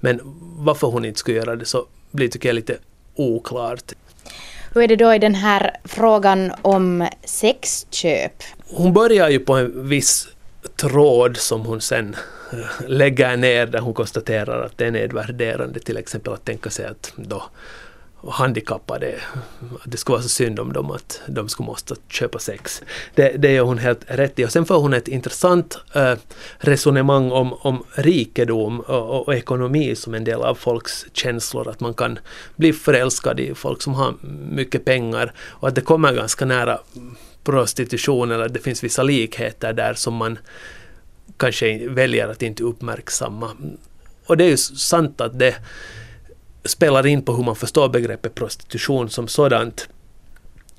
Men varför hon inte skulle göra det så blir tycker jag lite oklart. Hur är det då i den här frågan om sexköp? Hon börjar ju på en viss tråd som hon sen eh, lägger ner där hon konstaterar att det är nedvärderande till exempel att tänka sig att då handikappade, att det skulle vara så synd om dem att de skulle måste köpa sex. Det, det gör hon helt rätt i. Och sen får hon ett intressant eh, resonemang om, om rikedom och, och, ekonomi som en del av folks känslor, att man kan bli förälskad i folk som har mycket pengar och att det kommer ganska nära prostitution eller det finns vissa likheter där som man kanske väljer att inte uppmärksamma. Och det är ju sant att det spelar in på hur man förstår begreppet prostitution som sådant.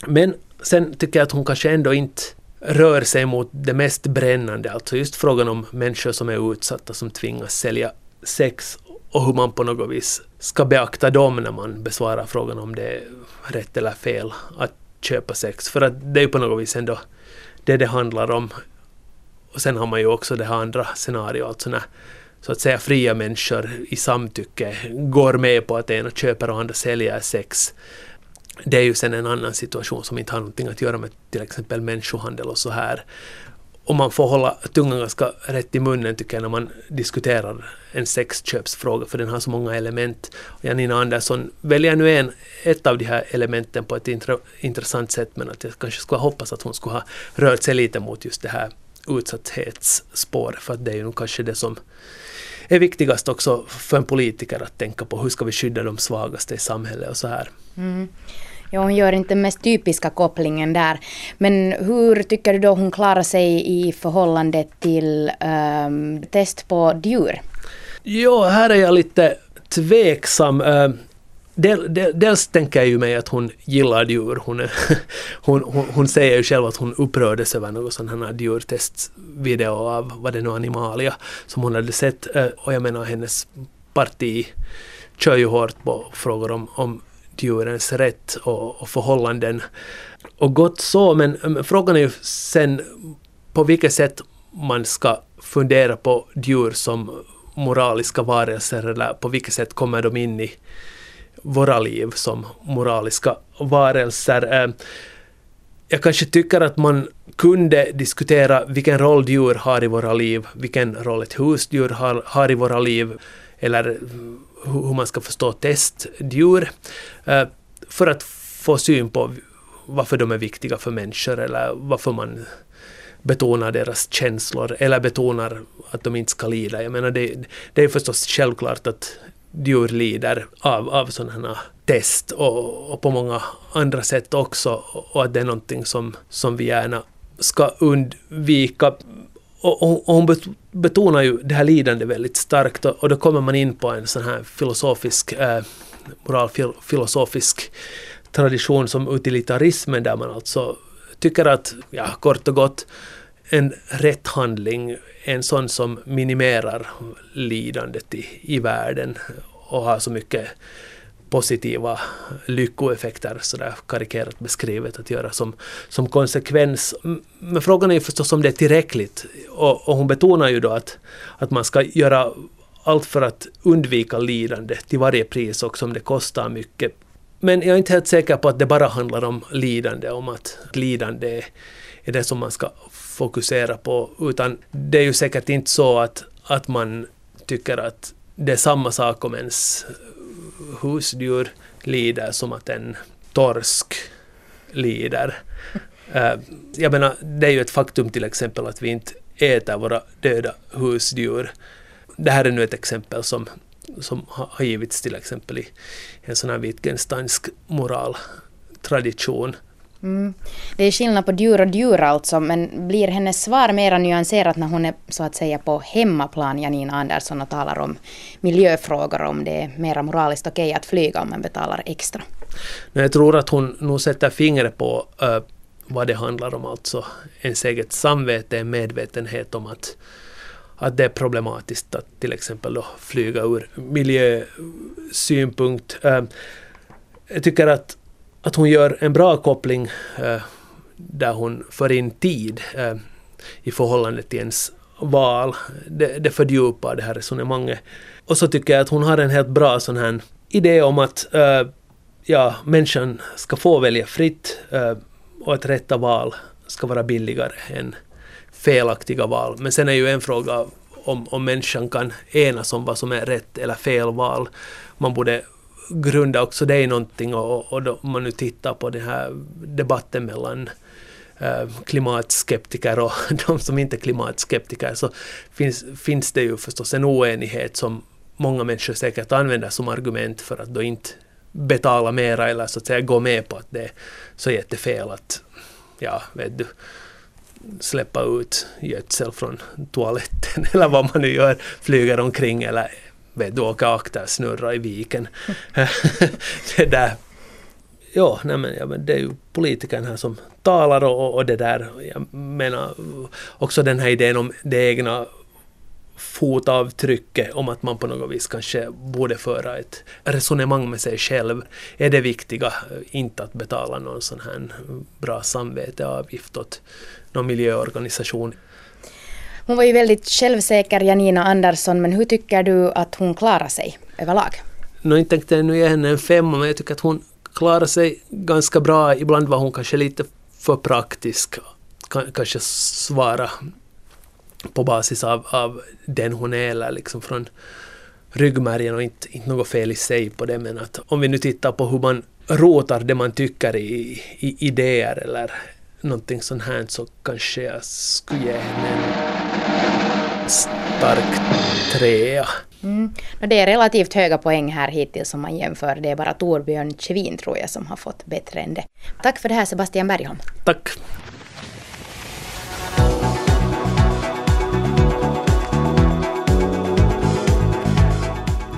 Men sen tycker jag att hon kanske ändå inte rör sig mot det mest brännande, alltså just frågan om människor som är utsatta som tvingas sälja sex och hur man på något vis ska beakta dem när man besvarar frågan om det är rätt eller fel att köpa sex. För att det är ju på något vis ändå det det handlar om. Och sen har man ju också det här andra scenariot, alltså när så att säga fria människor i samtycke går med på att ena köper och andra säljer sex. Det är ju sen en annan situation som inte har någonting att göra med till exempel människohandel och så här. Och man får hålla tungan ganska rätt i munnen tycker jag när man diskuterar en sexköpsfråga för den har så många element. Janina Andersson väljer nu en, ett av de här elementen på ett intressant sätt men att jag kanske skulle hoppas att hon skulle ha rört sig lite mot just det här utsatthetsspåret. för att det är ju nog kanske det som är viktigast också för en politiker att tänka på. Hur ska vi skydda de svagaste i samhället och så här. Mm. Ja, hon gör inte den mest typiska kopplingen där. Men hur tycker du då hon klarar sig i förhållande till um, test på djur? Jo, här är jag lite tveksam. Eh, del, del, dels tänker jag ju mig att hon gillar djur. Hon, är, hon, hon, hon, säger ju själv att hon upprördes över någon sån här djurtestvideo av, vad det nu, Animalia, som hon hade sett. Eh, och jag menar hennes parti kör ju hårt på frågor om, om djurens rätt och, och förhållanden. Och gott så, men, men frågan är ju sen på vilket sätt man ska fundera på djur som moraliska varelser eller på vilket sätt kommer de in i våra liv som moraliska varelser. Eh, jag kanske tycker att man kunde diskutera vilken roll djur har i våra liv, vilken roll ett husdjur har, har i våra liv, eller hur man ska förstå testdjur, eh, för att få syn på varför de är viktiga för människor eller varför man betonar deras känslor eller betonar att de inte ska lida. Jag menar det, det är förstås självklart att djur lider av, av sådana här test och, och, på många andra sätt också och att det är någonting som, som vi gärna ska undvika. Och, och, och hon betonar ju det här lidandet väldigt starkt och, och då kommer man in på en sån här filosofisk, eh, moralfilosofisk tradition som utilitarismen där man alltså tycker att, ja kort och gott, en rätt handling en sån som minimerar lidandet i, i världen och har så mycket positiva lyckoeffekter, sådär karikerat beskrivet, att göra som, som konsekvens. Men frågan är ju förstås om det är tillräckligt. Och, och hon betonar ju då att, att man ska göra allt för att undvika lidande till varje pris också om det kostar mycket. Men jag är inte helt säker på att det bara handlar om lidande, om att lidande är det som man ska fokusera på, utan det är ju säkert inte så att, att man tycker att det är samma sak om ens husdjur lider som att en torsk lider. Uh, jag menar, det är ju ett faktum till exempel att vi inte äter våra döda husdjur. Det här är nu ett exempel som, som har givits till exempel i en sån här Wittgensteinsk moraltradition. Mm. Det är skillnad på djur och djur alltså, men blir hennes svar mera nyanserat när hon är så att säga på hemmaplan, Janina Andersson, och talar om miljöfrågor, om det är mera moraliskt okej att flyga om man betalar extra? Jag tror att hon nog sätter fingret på uh, vad det handlar om, alltså ens eget samvete, en medvetenhet om att att det är problematiskt att till exempel då flyga ur miljösynpunkt. Uh, jag tycker att att hon gör en bra koppling eh, där hon för in tid eh, i förhållande till ens val. Det, det fördjupar det här resonemanget. Och så tycker jag att hon har en helt bra sån här idé om att eh, ja, människan ska få välja fritt eh, och att rätta val ska vara billigare än felaktiga val. Men sen är ju en fråga om, om människan kan enas om vad som är rätt eller fel val. Man borde grunda också det i någonting och, och då, om man nu tittar på den här debatten mellan eh, klimatskeptiker och de som inte är klimatskeptiker så finns, finns det ju förstås en oenighet som många människor säkert använder som argument för att då inte betala mera eller så att säga gå med på att det är så jättefel att, ja, vet du, släppa ut gödsel från toaletten eller vad man nu gör, flyger omkring eller vet du, åka akter, snurra i viken. det där. Ja, nej men, ja, men det är ju politikern här som talar och, och det där, jag menar också den här idén om det egna fotavtrycket om att man på något vis kanske borde föra ett resonemang med sig själv. Är det viktiga inte att betala någon sån här bra samveteavgift åt någon miljöorganisation? Hon var ju väldigt självsäker, Janina Andersson, men hur tycker du att hon klarar sig överlag? No, inte tänkte jag nu ge henne en femma, men jag tycker att hon klarar sig ganska bra. Ibland var hon kanske lite för praktisk. kanske svara på basis av, av den hon är, eller liksom från ryggmärgen och inte, inte något fel i sig på det, men att om vi nu tittar på hur man rotar det man tycker i, i idéer eller någonting sånt här så kanske jag skulle ge henne en stark trea. Mm. Det är relativt höga poäng här hittills om man jämför. Det är bara Torbjörn Kjevin tror jag som har fått bättre än det. Tack för det här Sebastian Bergholm. Tack.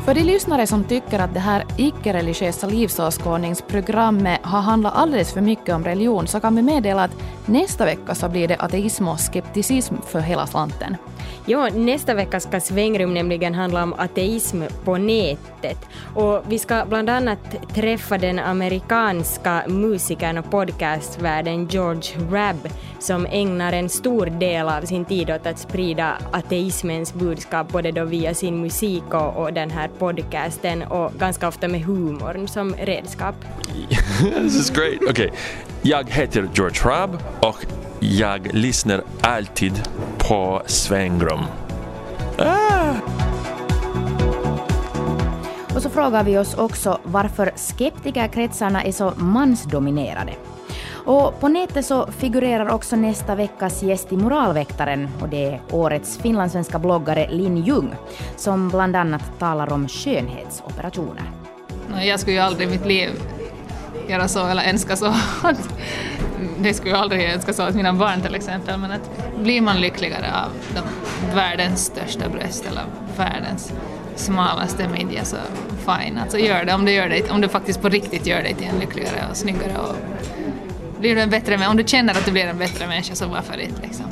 För de lyssnare som tycker att det här icke-religiösa livsåskådningsprogrammet har handlat alldeles för mycket om religion så kan vi meddela att nästa vecka så blir det ateism och skepticism för hela slanten. Ja, nästa vecka ska Svängrum nämligen handla om ateism på nätet. Och vi ska bland annat träffa den amerikanska musikern och podcastvärden George Rabb som ägnar en stor del av sin tid åt att sprida ateismens budskap både då via sin musik och, och den här podcasten och ganska ofta med humorn som redskap. This is great. Okay. Jag heter George Rabb och jag lyssnar alltid på svängrum. Ah! Och så frågar vi oss också varför skeptikerkretsarna är så mansdominerade. Och på nätet så figurerar också nästa veckas gäst i Moralväktaren och det är årets finlandssvenska bloggare Linn Ljung som bland annat talar om skönhetsoperationer. Jag skulle ju aldrig i mitt liv göra så eller önska så. det skulle jag aldrig önska så åt mina barn till exempel, men att blir man lyckligare av de, världens största bröst eller världens smalaste midja så fine, alltså gör det om det, gör det om det faktiskt på riktigt gör dig till en lyckligare och snyggare och blir du en bättre om du känner att du blir en bättre människa så varför inte liksom.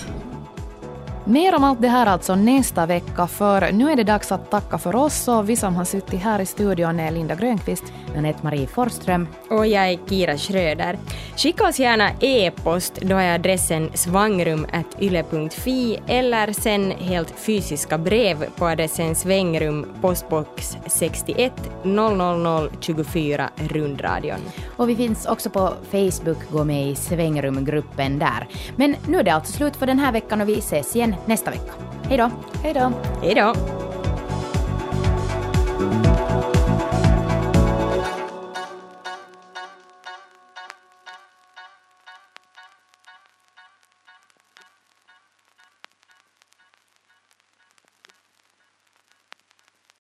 Mer om allt det här alltså nästa vecka, för nu är det dags att tacka för oss och vi som har suttit här i studion är Linda Grönqvist, Anette Marie Forsström och jag är Kira Schröder. Skicka oss gärna e-post, då är adressen svangrum.yle.fi eller sen helt fysiska brev på adressen svängrum postbox 61 00024 rundradion. Och vi finns också på Facebook, gå med i svängrumgruppen där. Men nu är det alltså slut för den här veckan och vi ses igen nästa vecka. Hej då! Hej då! Hej då!